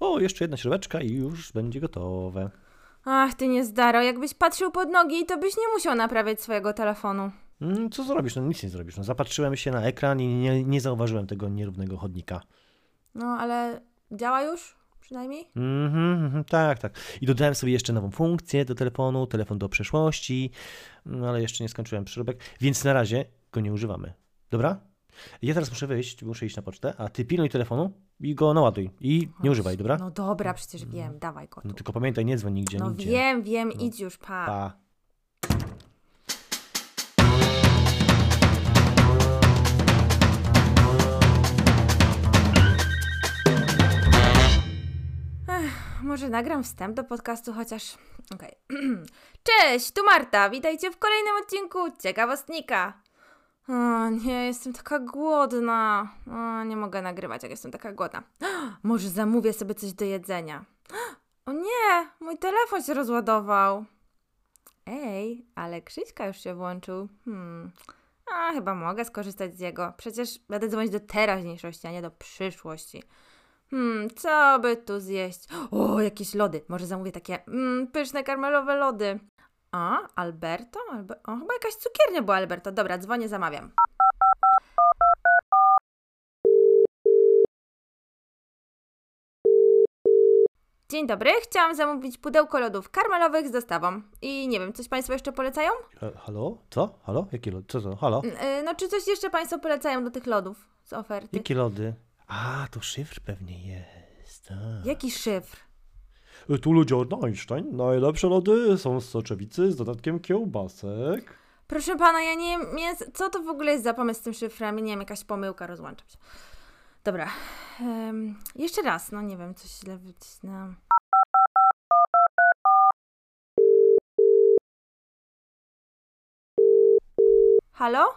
O, jeszcze jedna śrubeczka i już będzie gotowe. Ach, ty nie zdaro, jakbyś patrzył pod nogi, to byś nie musiał naprawiać swojego telefonu. Mm, Co zrobisz? No nic nie zrobisz. No, zapatrzyłem się na ekran i nie, nie zauważyłem tego nierównego chodnika. No, ale działa już? Przynajmniej? Mhm, mhm, tak, tak. I dodałem sobie jeszcze nową funkcję do telefonu, telefon do przeszłości, no, ale jeszcze nie skończyłem przyróbek, więc na razie go nie używamy. Dobra? Ja teraz muszę wyjść, muszę iść na pocztę, a ty pilnuj telefonu i go naładuj. I nie używaj, dobra? No dobra, przecież wiem, dawaj go tu. No, tylko pamiętaj, nie dzwoń nigdzie, No nigdzie. wiem, wiem, idź już, pa. Pa. Może nagram wstęp do podcastu, chociaż. Okej. Cześć, tu Marta. Witajcie w kolejnym odcinku Ciekawostnika. O, nie, jestem taka głodna. O, nie mogę nagrywać, jak jestem taka głodna. Może zamówię sobie coś do jedzenia. O nie, mój telefon się rozładował. Ej, ale Krzyśka już się włączył. Hmm. A, chyba mogę skorzystać z jego. Przecież będę dzwonić do teraźniejszości, a nie do przyszłości. Hmm, co by tu zjeść? O, jakieś lody. Może zamówię takie mm, pyszne karmelowe lody. A, Alberto? Albe o, chyba jakaś cukiernia była Alberto. Dobra, dzwonię, zamawiam. Dzień dobry, chciałam zamówić pudełko lodów karmelowych z dostawą. I nie wiem, coś Państwo jeszcze polecają? E, Halo? Co? Halo? Jakie lody? Co to? Halo? Y, No, czy coś jeszcze Państwo polecają do tych lodów z oferty? Jakie lody? A, to szyfr pewnie jest. tak. Jaki szyfr? Tu lodziarnia Einstein. Najlepsze lody są z soczewicy z dodatkiem kiełbasek. Proszę pana, ja nie wiem, co to w ogóle jest za pomysł z tym szyfrem? Nie wiem, jakaś pomyłka, rozłączam się. Dobra. em, jeszcze raz, no nie wiem, coś źle wycisnęłam. Halo?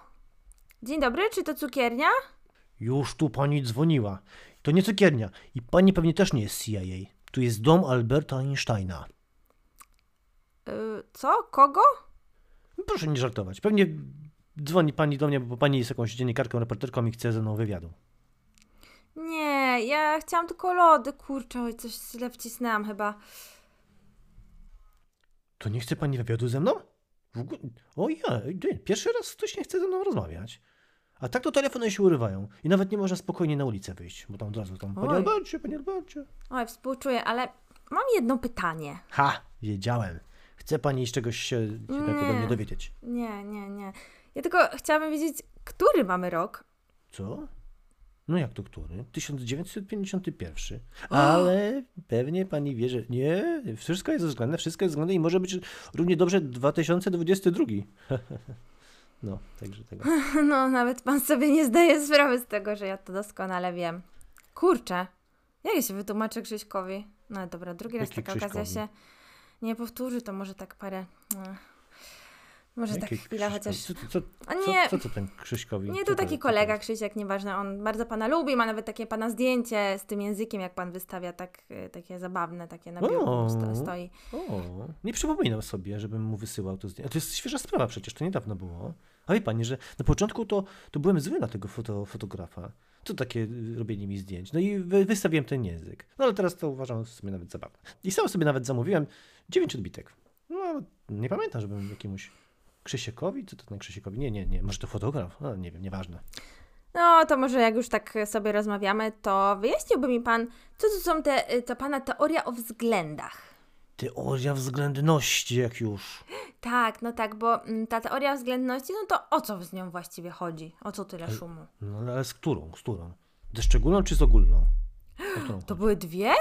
Dzień dobry, czy to cukiernia? Już tu pani dzwoniła. To nie cukiernia. I pani pewnie też nie jest CIA. Tu jest dom Alberta Einsteina. Y, co? Kogo? Proszę nie żartować. Pewnie dzwoni pani do mnie, bo pani jest jakąś dziennikarką, reporterką i chce ze mną wywiadu. Nie, ja chciałam tylko lody, kurczę, oj, coś źle wcisnęłam chyba. To nie chce pani wywiadu ze mną? W ogóle... Ojej, pierwszy raz ktoś nie chce ze mną rozmawiać. A tak to telefony się urywają. I nawet nie można spokojnie na ulicę wyjść, bo tam od razu tam, panie. Albercie, panie Albercie. Oj, współczuję, ale mam jedno pytanie. Ha, wiedziałem. Chce pani z czegoś się, się tak dowiedzieć. Nie, nie, nie. Ja tylko chciałabym wiedzieć, który mamy rok? Co? No jak to który? 1951. Ale pewnie pani wie, że nie, wszystko jest względne, wszystko jest względne i może być równie dobrze 2022. No, także tego. No, nawet pan sobie nie zdaje sprawy z tego, że ja to doskonale wiem. Kurczę, jak ja się wytłumaczę Krzyśkowi? No dobra, drugi raz Jaki taka okazja Krzyśkowi? się nie powtórzy, to może tak parę... no, Może tak Jakie chwila Krzyśkowi? chociaż... Co, co, A co, nie, co to ten Krzyśkowi? nie, Co to taki co to kolega? Krzysiek, nieważne, on bardzo pana lubi, ma nawet takie pana zdjęcie z tym językiem, jak pan wystawia, tak, y, takie zabawne, takie na biurku sto, stoi. O, nie przypominam sobie, żebym mu wysyłał to zdjęcie. To jest świeża sprawa przecież, to niedawno było. A wie pani, że na początku to, to byłem zły na tego foto, fotografa. Co takie y, robienie mi zdjęć? No i wy, wystawiłem ten język. No ale teraz to uważam w sumie nawet zabawne. I sam sobie nawet zamówiłem 9 odbitek. No nie pamiętam, żebym jakiemuś Krzysiekowi, co to ten Krzysiekowi? Nie, nie, nie, może to fotograf? No nie wiem, nieważne. No, to może jak już tak sobie rozmawiamy, to wyjaśniłby mi pan, co to są te, ta pana teoria o względach. Teoria względności, jak już. Tak, no tak, bo mm, ta teoria względności, no to o co z nią właściwie chodzi? O co tyle szumu? No ale z którą, z którą? Ze szczególną czy z ogólną? To były dwie?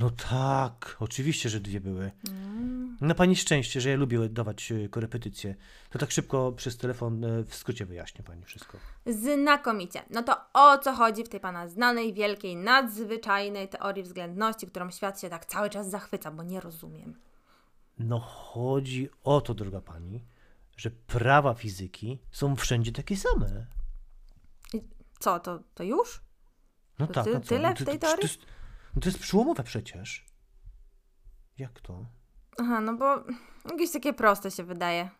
No tak, oczywiście, że dwie były. Mm. Na pani szczęście, że ja lubię dawać e, korepetycje. To tak szybko przez telefon e, w skrócie wyjaśnię pani wszystko. Znakomicie. No to o co chodzi w tej pana znanej, wielkiej, nadzwyczajnej teorii względności, którą świat się tak cały czas zachwyca, bo nie rozumiem. No chodzi o to, droga pani, że prawa fizyki są wszędzie takie same. Co, to, to już? No To tak, ty- tyle No w to- tej to- teorii? To jest, no to jest przyłomowe przecież. Jak to? Aha, no bo jakieś takie proste się wydaje.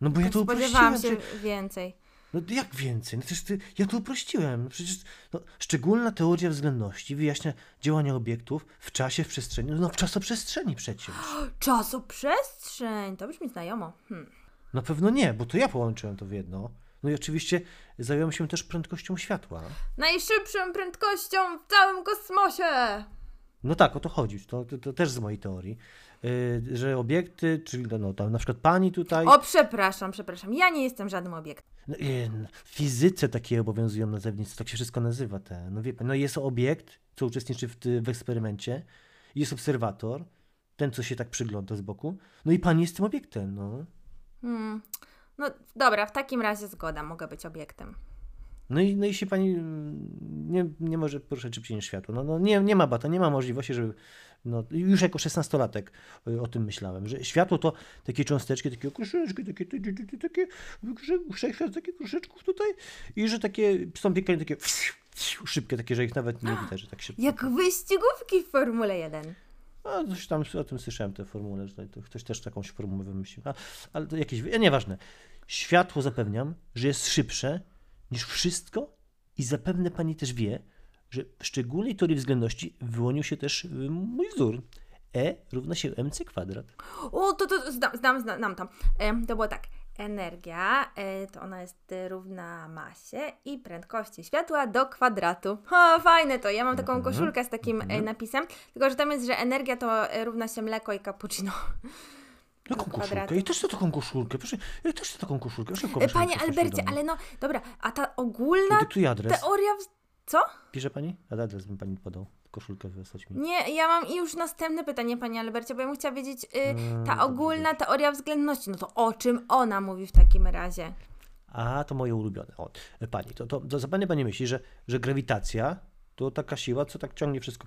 No bo ja to Spodziewałam się uprościłem. że- więcej. No jak więcej? No ty, ja to uprościłem. No przecież no, szczególna teoria względności wyjaśnia działania obiektów w czasie, w przestrzeni. No w czasoprzestrzeni przecież. Czasoprzestrzeń, to brzmi znajomo. Hmm. Na pewno nie, bo to ja połączyłem to w jedno. No i oczywiście zająłem się też prędkością światła. Najszybszą prędkością w całym kosmosie! No tak, o to chodzi. To, to, to też z mojej teorii. Yy, że obiekty, czyli no, tam na przykład pani tutaj. O, przepraszam, przepraszam. Ja nie jestem żadnym obiektem. No, w fizyce takie obowiązują nazewnictwo, tak się wszystko nazywa. Te. No, wie pan, no jest obiekt, co uczestniczy w, w eksperymencie, jest obserwator, ten, co się tak przygląda z boku. No i pani jest tym obiektem, no. Hmm. No dobra, w takim razie zgoda, mogę być obiektem. No i, no i się pani mm, nie, nie może poruszać szybciej niż światło. No, no nie, nie ma bata, nie ma możliwości, żeby. No, już jako szesnastolatek y, o tym myślałem, że światło to takie cząsteczki, takie kruszeczki, takie, takie, takie, wszechświat takie kruszeczków tutaj i że takie są piekanie takie szybkie, takie, że ich nawet nie widać, że tak szybko. Jak wyścigówki w Formule 1. A coś tam o tym słyszałem, tę formułę, że to ktoś też jakąś formułę wymyślił. A, ale to jakieś, a nieważne. Światło zapewniam, że jest szybsze niż wszystko i zapewne pani też wie, że w szczególnej teorii względności wyłonił się też y, mój wzór. E równa się mc kwadrat. O, to, to znam, znam, znam, to. E, to było tak. Energia, e, to ona jest e, równa masie i prędkości światła do kwadratu. O, fajne to. Ja mam taką Mhm, koszulkę z takim e, mhm. napisem, tylko że tam jest, że energia to e, równa się mleko i cappuccino. Taką kwadratu. koszulkę. Ja też chcę taką koszulkę. Proszę, ja też chcę taką koszulkę. Szybko, E, proszę, Panie proszę, Albercie, ale no, dobra, a ta ogólna teoria... W... Co? Pisze pani? A adres bym pani podał. Koszulkę wysłać mi. Nie, ja mam już następne pytanie, Panie Albercie, bo ja bym chciała wiedzieć, y, Mm, ta ogólna teoria względności, no to o czym ona mówi w takim razie? A, to moje ulubione. O, pani, to, to, to zapewne pani myśli, że, że grawitacja to taka siła, co tak ciągnie wszystko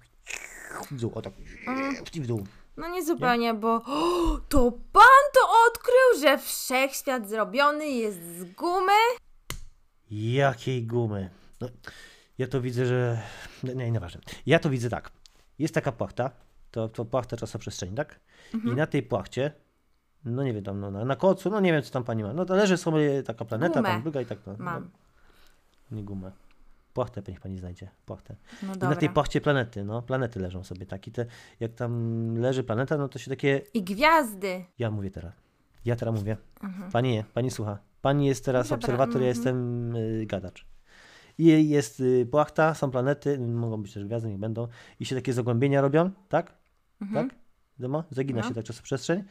w dół, o tak, i w dół. No nie zupełnie, bo o, to pan to odkrył, że wszechświat zrobiony jest z gumy? Jakiej gumy? No, ja to widzę, że... Nie, nieważne. Ja to widzę tak. Jest taka płachta, to, to płachta czasoprzestrzeni, tak? I na tej płachcie, no nie wiem, tam no, na, na kocu, no nie wiem, co tam pani ma. No to leży sobie taka planeta, Gumę tam druga i tak. No, Mam. No, nie gumę. Płachtę niech pani znajdzie, płachtę. No I na tej płachcie planety, no, planety leżą sobie tak. I te, jak tam leży planeta, no to się takie I gwiazdy. Ja mówię teraz. Ja teraz mówię. Mhm. Pani nie, pani słucha. Pani jest teraz Dobra, obserwator, ja mhm. jestem y, gadacz. I jest y, płachta, są planety, mogą być też gwiazdy, nie będą. I się takie zagłębienia robią, tak? Mhm. Tak? Wiadomo? Zagina No. się tak czasoprzestrzeń.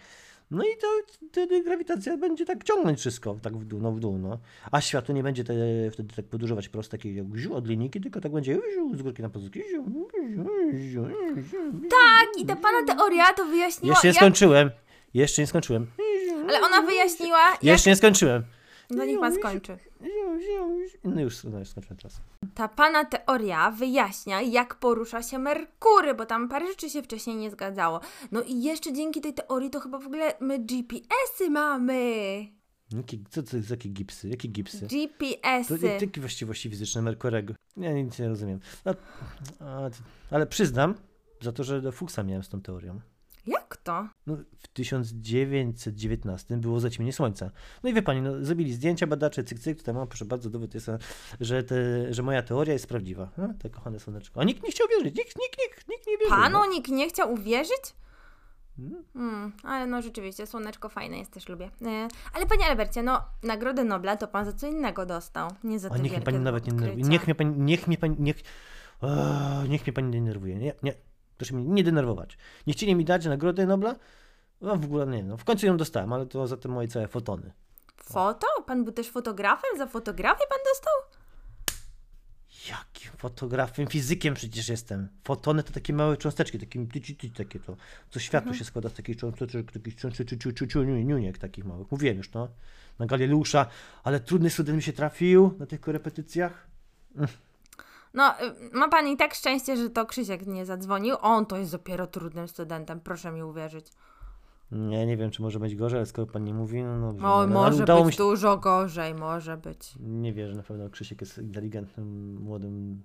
No i to wtedy grawitacja będzie tak ciągnąć wszystko, tak w dół, no w dół, no. A światło nie będzie te, wtedy tak podróżować prosto, takie jak ziu od linijki, tylko tak będzie ziu, z górki na ziu, ziu, ziu. Tak, i ta pana teoria to wyjaśniła, Jeszcze nie jak... skończyłem. Jeszcze nie skończyłem. ale ona wyjaśniła, jak... Jeszcze nie skończyłem. No niech pan skończy. No już, no już skończyłem teraz. Ta pana teoria wyjaśnia, jak porusza się Merkury, bo tam parę rzeczy się wcześniej nie zgadzało. No i jeszcze dzięki tej teorii to chyba w ogóle my GPS-y mamy. Jakie, co to jest, jakie gipsy? Jakie gipsy? To GPS-y. jakie właściwości fizyczne Merkurego? Ja nic nie rozumiem. A, a, ale przyznam za to, że do Fuchsa miałem z tą teorią. Jak to? No, w 1919 było zaćmienie słońca. No i wie pani, no, zrobili zdjęcia badacze, cyk, cyk, tutaj mam, proszę bardzo, dowód jest, że, te, że moja teoria jest prawdziwa. A, te kochane słoneczko. A nikt nie chciał wierzyć, nikt, nikt, nikt, nikt nie wierzył. Panu no. nikt nie chciał uwierzyć? Mm. Hmm, ale no rzeczywiście, słoneczko fajne jest, też lubię. E, ale panie Albercie, no Nagrodę Nobla to pan za co innego dostał, nie za te A niech mnie pani nawet nie odkrycia. Niech mnie pani, niech mnie pani, niech, o, niech mnie pani nie denerwuje. Nie, nie, proszę mnie nie denerwować. Nie chcieli mi dać Nagrody Nobla? No w ogóle nie, no w końcu ją dostałem, ale to za te moje całe fotony. Foto? Pan był też fotografem? Za fotografię pan dostał? Jakim fotografem, fizykiem przecież jestem. Fotony to takie małe cząsteczki, takie, takie to, co światło się składa z takich cząsteczek, takich cząsteczek, takich małych. Mówiłem już, no, na Galileusza, ale trudny student mi się trafił na tych korepetycjach. No, y, ma pan i tak szczęście, że to Krzysiek nie zadzwonił. On to jest dopiero trudnym studentem, proszę mi uwierzyć. Nie, nie wiem, czy może być gorzej, ale skoro pan nie mówi, no dobrze. O, ale może być się... dużo gorzej, może być. Nie wierzę, na pewno Krzysiek jest inteligentnym, młodym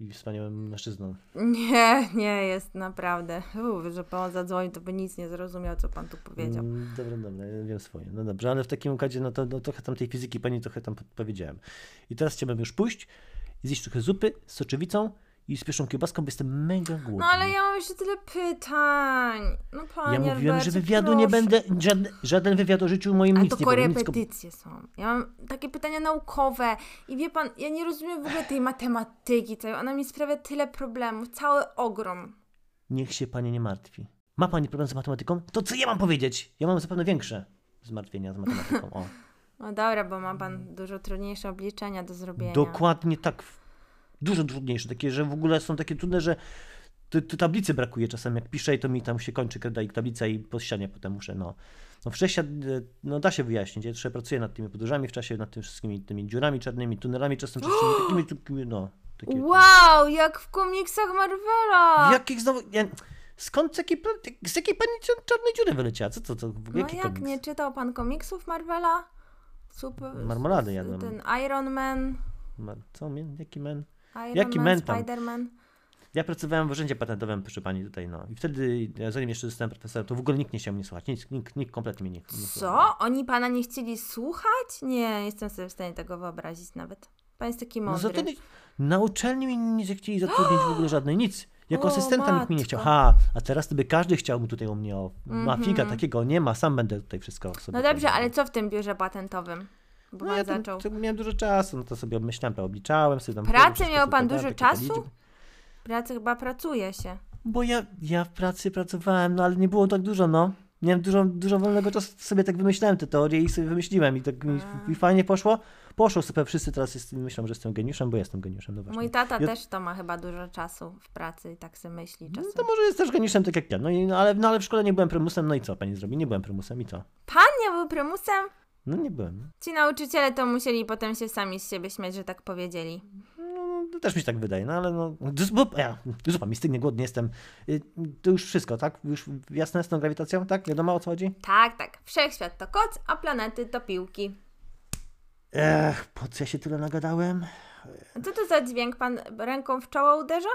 i wspaniałym mężczyzną. Nie, nie jest naprawdę. Uf, że pan zadzwonił, to by nic nie zrozumiał, co pan tu powiedział. Mm, Dobra, dobra, ja wiem swoje. No dobrze, ale w takim układzie, no to no, trochę tam tej fizyki pani trochę tam powiedziałem. I teraz chciałbym już pójść zjeść trochę zupy z soczewicą i z pieszą kiełbaską, bo jestem mega głodny. No ale ja mam jeszcze tyle pytań. No panie Ja mówiłem, Albercie, że wywiadu nie proszę. będę, żaden, żaden wywiad o życiu moim Ale nic to nie powiem. Nic, ko- korepetycje są. Ja mam takie pytania naukowe i wie pan, ja nie rozumiem w ogóle tej matematyki całej. Ona mi sprawia tyle problemów, cały ogrom. Niech się pani nie martwi. Ma pani problem z matematyką? To co ja mam powiedzieć? Ja mam zapewne większe zmartwienia z matematyką. O. No dobra, bo ma pan dużo trudniejsze obliczenia do zrobienia. Dokładnie tak. Dużo trudniejsze, takie, że w ogóle są takie trudne, że tu, tu tablicy brakuje czasem, jak piszę i to mi tam się kończy kreda i tablica i po ścianie potem muszę, no. No wszechświat, e, no da się wyjaśnić, ja troszkę pracuję nad tymi podróżami w czasie, nad tymi wszystkimi tymi dziurami czarnymi, tunelami czasem takimi, takimi, no. Takie, Wow, jak w komiksach Marvela! Jakich znowu, ja, skąd, z jakiej, z jakiej pani czarnej dziury wyleciała? Co to, w No jak komiks? nie czytał pan komiksów Marvela? Super. Marmolady jadłem. Ten Iron Man. Ma- Co, jaki men? Iron Jaki Man, men tam? Spider-Man. Ja pracowałem w urzędzie patentowym, proszę pani, tutaj, no. I wtedy, ja zanim jeszcze zostałem profesorem, to w ogóle nikt nie chciał mnie słuchać. Nikt, nikt, nikt kompletnie mnie nie, nie słuchał. Co? Oni pana nie chcieli słuchać? Nie, jestem sobie w stanie tego wyobrazić nawet. Pan jest taki No mądry. za to nie, na uczelni mi nie chcieli zatrudnić w ogóle żadnej, nic. Jako O, asystenta nikt mi nie chciał. matko. Ha, a teraz to by każdy chciał mi tutaj u mnie, o, ma figa takiego nie ma, sam będę tutaj wszystko sobie No dobrze, ale co w tym biurze patentowym? Bo No ja tam, zaczął. to miałem dużo czasu, no to sobie obmyślałem, to obliczałem sobie tam. Wszystko miał pan dużo czasu? Pracy chyba pracuje się. Bo ja, ja w pracy pracowałem, no ale nie było tak dużo, no. Miałem dużo, dużo wolnego czasu, sobie tak wymyślałem te teorie i sobie wymyśliłem i tak mi, i fajnie poszło. Poszło super, wszyscy teraz jest, myślą, że jestem geniuszem, bo jestem geniuszem, no. Mój tata Ja- też to ma chyba dużo czasu w pracy i tak sobie myśli No czasem. to może jest też geniuszem tak jak ja, no, i, no, ale, no ale w szkole nie byłem prymusem, no i co pani zrobi? Nie byłem prymusem i co? Pan nie był prymusem? No nie byłem. Ci nauczyciele to musieli potem się sami z siebie śmiać, że tak powiedzieli. No, to też mi się tak wydaje, no ale no, bo, ja, zupa mi stygnie, głodny jestem. Y, To już wszystko, tak? Już jasne z tą grawitacją, tak? Wiadomo o co chodzi? Tak, tak. Wszechświat to koc, a planety to piłki. Ech, po co ja się tyle nagadałem? Co to za dźwięk? Pan ręką w czoło uderza?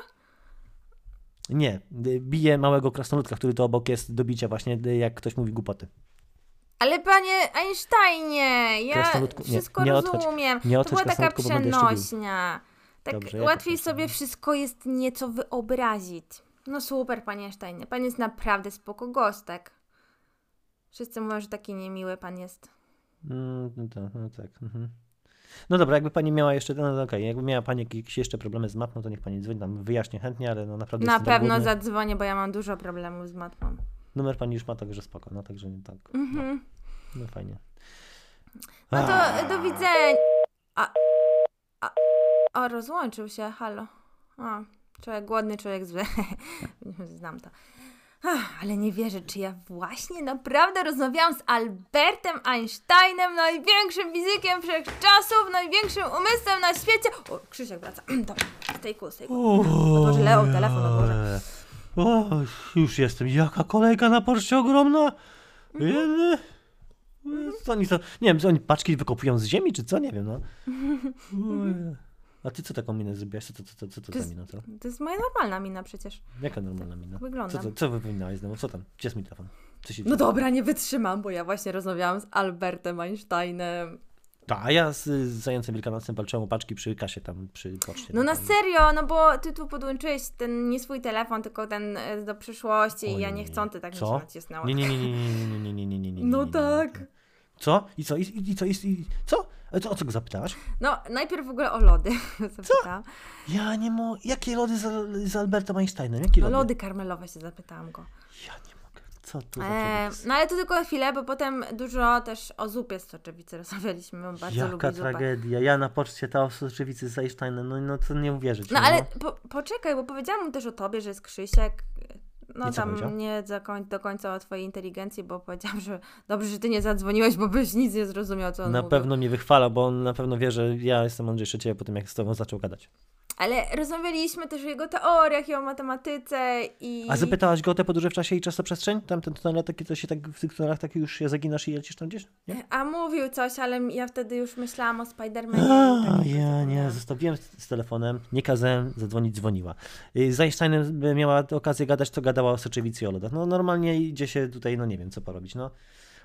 Nie, y, bije małego krasnoludka, który to obok jest do bicia właśnie, y, jak ktoś mówi głupoty. Ale panie Einsteinie, ja nie, wszystko nie odchodź. rozumiem. Nie to odchodź, była taka przenośnia. Tak Dobrze, ja łatwiej sobie wszystko jest nieco wyobrazić. No super, panie Einsteinie. Pan jest naprawdę spoko gostek. Wszyscy mówią, że taki niemiły pan jest. Mm, no, to, no tak. Mhm. No dobra, jakby pani miała jeszcze, no okej, jakby miała pani jakieś jeszcze problemy z mapą, to niech pani dzwoni, tam wyjaśnię chętnie, ale no naprawdę Na pewno głodny. zadzwonię, bo ja mam dużo problemów z matmą. Numer pani już ma, także spoko, no także nie tak. Mhm. No fajnie. No to Ah. do widzenia. A, a, o, rozłączył się, halo. O, człowiek głodny, człowiek zły. Znam to. Ach, ale nie wierzę, czy ja właśnie naprawdę rozmawiałam z Albertem Einsteinem, największym fizykiem wszechczasów, największym umysłem na świecie. O, Krzysiek wraca. Dobra, stejku, stejku. Odłożę Leo, telefon odłożę. O, już jestem. Jaka kolejka na poczcie ogromna? Mhm. Jedy. Co oni to, nie wiem, co oni paczki wykopują z ziemi, czy co? Nie wiem, no. A ty co taką minę zrobiłaś? Co to, co, co, co to za mina, co? To jest moja normalna mina przecież. Jaka normalna mina? Co, Wyglądam. co, co wypominałaś znowu? Co tam? Gdzie jest telefon? Co się No dobra, nie wytrzymam, bo ja właśnie rozmawiałam z Albertem Einsteinem. Ta, a ja z, z zającem wielkanocnym walczyłem o paczki przy kasie tam, przy poczcie. No na tam. serio, no bo ty tu podłączyłeś ten nie swój telefon, tylko ten e, do przyszłości i ja Ojej. nie chcący tak mi Co? się nacisnęło. Nie, nie, nie, nie, nie, nie, nie, nie, nie, nie, nie, No nie, nie, tak. nie. Co? I co? I, i, i co? I, i, co? A co? O co go zapytałaś? No, najpierw w ogóle o lody zapytałam. Ja nie mogę. Jakie lody z, z Albertem Einsteinem? Jakie No lody? lody karmelowe się zapytałam go. Ja nie mogę. Co to za E, no ale to tylko chwilę, bo potem dużo też o zupie z soczewicy rozmawialiśmy, on bardzo Jaka tragedia. Ja na poczcie ta ostrzewicy z Einsteinem, no, no to nie uwierzyć. No ale po, poczekaj, bo powiedziałam mu też o tobie, że jest Krzysiek. No tam nie do koń- do końca o twojej inteligencji, bo powiedziałam, że dobrze, że ty nie zadzwoniłeś, bo byś nic nie zrozumiał, co on Na mówił. pewno mnie wychwala, bo on na pewno wie, że ja jestem mądrzejszy ciebie po tym, jak z tobą zaczął gadać. Ale rozmawialiśmy też o jego teoriach i o matematyce i... A zapytałaś go o te podróże w czasie i czasoprzestrzeń? Tam ten tunel taki, co się tak w tych tunelach tak już się zaginasz i lecisz tam gdzieś? Nie? A mówił coś, ale ja wtedy już myślałam o Spider-Manie. tak ja nie, zostawiłem z, telefonem, nie kazałem zadzwonić, dzwoniła. Y, Z Einsteinem by miała okazję gadać, to gadała o soczewicy i o lodach. No normalnie idzie się tutaj, no nie wiem co porobić, no.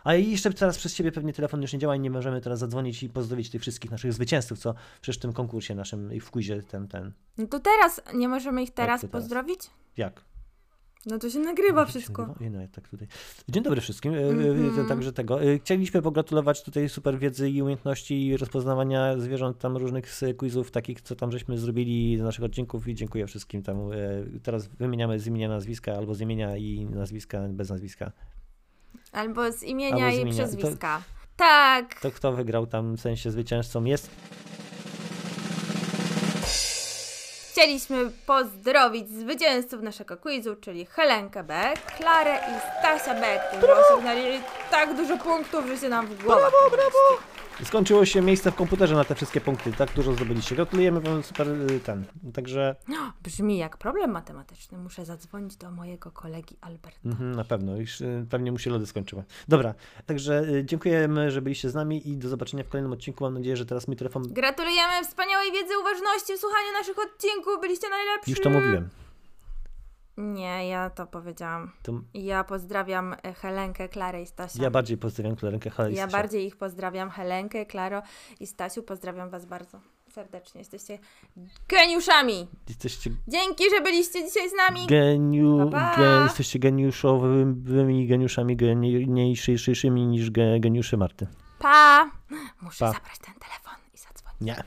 A jeszcze teraz przez ciebie pewnie telefon już nie działa i nie możemy teraz zadzwonić i pozdrowić tych wszystkich naszych zwycięzców, co przecież w tym konkursie naszym i w quizie ten, ten, No to teraz, nie możemy ich teraz to teraz? pozdrowić? jak? No to się nagrywa wszystko. Nie, no, tak tutaj. Dzień dobry wszystkim. E, Także tego. E, Chcieliśmy pogratulować tutaj super wiedzy i umiejętności i rozpoznawania zwierząt tam różnych z quizów, takich co tam żeśmy zrobili do naszych odcinków i dziękuję wszystkim tam. Teraz wymieniamy z imienia nazwiska albo z imienia i nazwiska bez nazwiska. Albo z imienia Albo z i imienia. przezwiska. Tak. To kto wygrał tam w sensie zwycięzcą jest? Chcieliśmy pozdrowić zwycięzców naszego quizu, czyli Helenkę Beck, Klarę i Stasia Beck, którzy osiągnęli tak dużo punktów, że się nam w głowach Skończyło się miejsce w komputerze na te wszystkie punkty. Tak dużo zdobyliście. Gratulujemy wam super e, ten. Także Brzmi jak problem matematyczny. Muszę zadzwonić do mojego kolegi Alberta. Mhm, na pewno, już y, pewnie mu się lody skończyły. Dobra, także y, dziękujemy, że byliście z nami i do zobaczenia w kolejnym odcinku. Mam nadzieję, że teraz mój telefon. Gratulujemy wspaniałej wiedzy, uważności w słuchaniu naszych odcinków. Byliście najlepsi. Już to mówiłem. Nie, ja to powiedziałam. To Ja pozdrawiam e, Helenkę, Klarę i Stasia. ja bardziej pozdrawiam Klarenkę Halej. Ja bardziej ich pozdrawiam. Helenkę, Klaro i Stasiu. Pozdrawiam Was bardzo serdecznie. Jesteście geniuszami. Jesteście Dzięki, że byliście dzisiaj z nami. geniu... Pa, pa. Ge, jesteście geniuszowymi geniuszami, genialniejszymi niż ge, geniusze Marty. Pa! Muszę Pa. zabrać ten telefon i zadzwonić. Nie.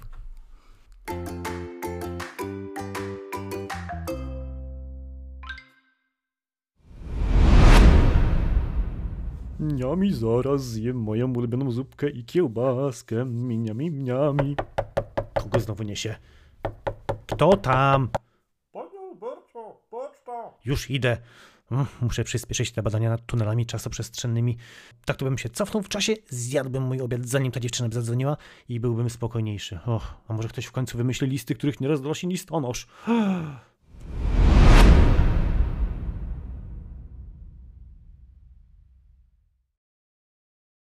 Niami zaraz zjem moją ulubioną zupkę i kiełbaskę. Miniami, miniami. Kogo znowu niesie? Kto tam? Panie Alberto, poczta! Już idę. Mm, Muszę przyspieszyć te badania nad tunelami czasoprzestrzennymi. Tak to bym się cofnął w czasie, zjadłbym mój obiad, zanim ta dziewczyna by zadzwoniła i byłbym spokojniejszy. Och, a może ktoś w końcu wymyśli listy, których nie rozdrosi listonosz.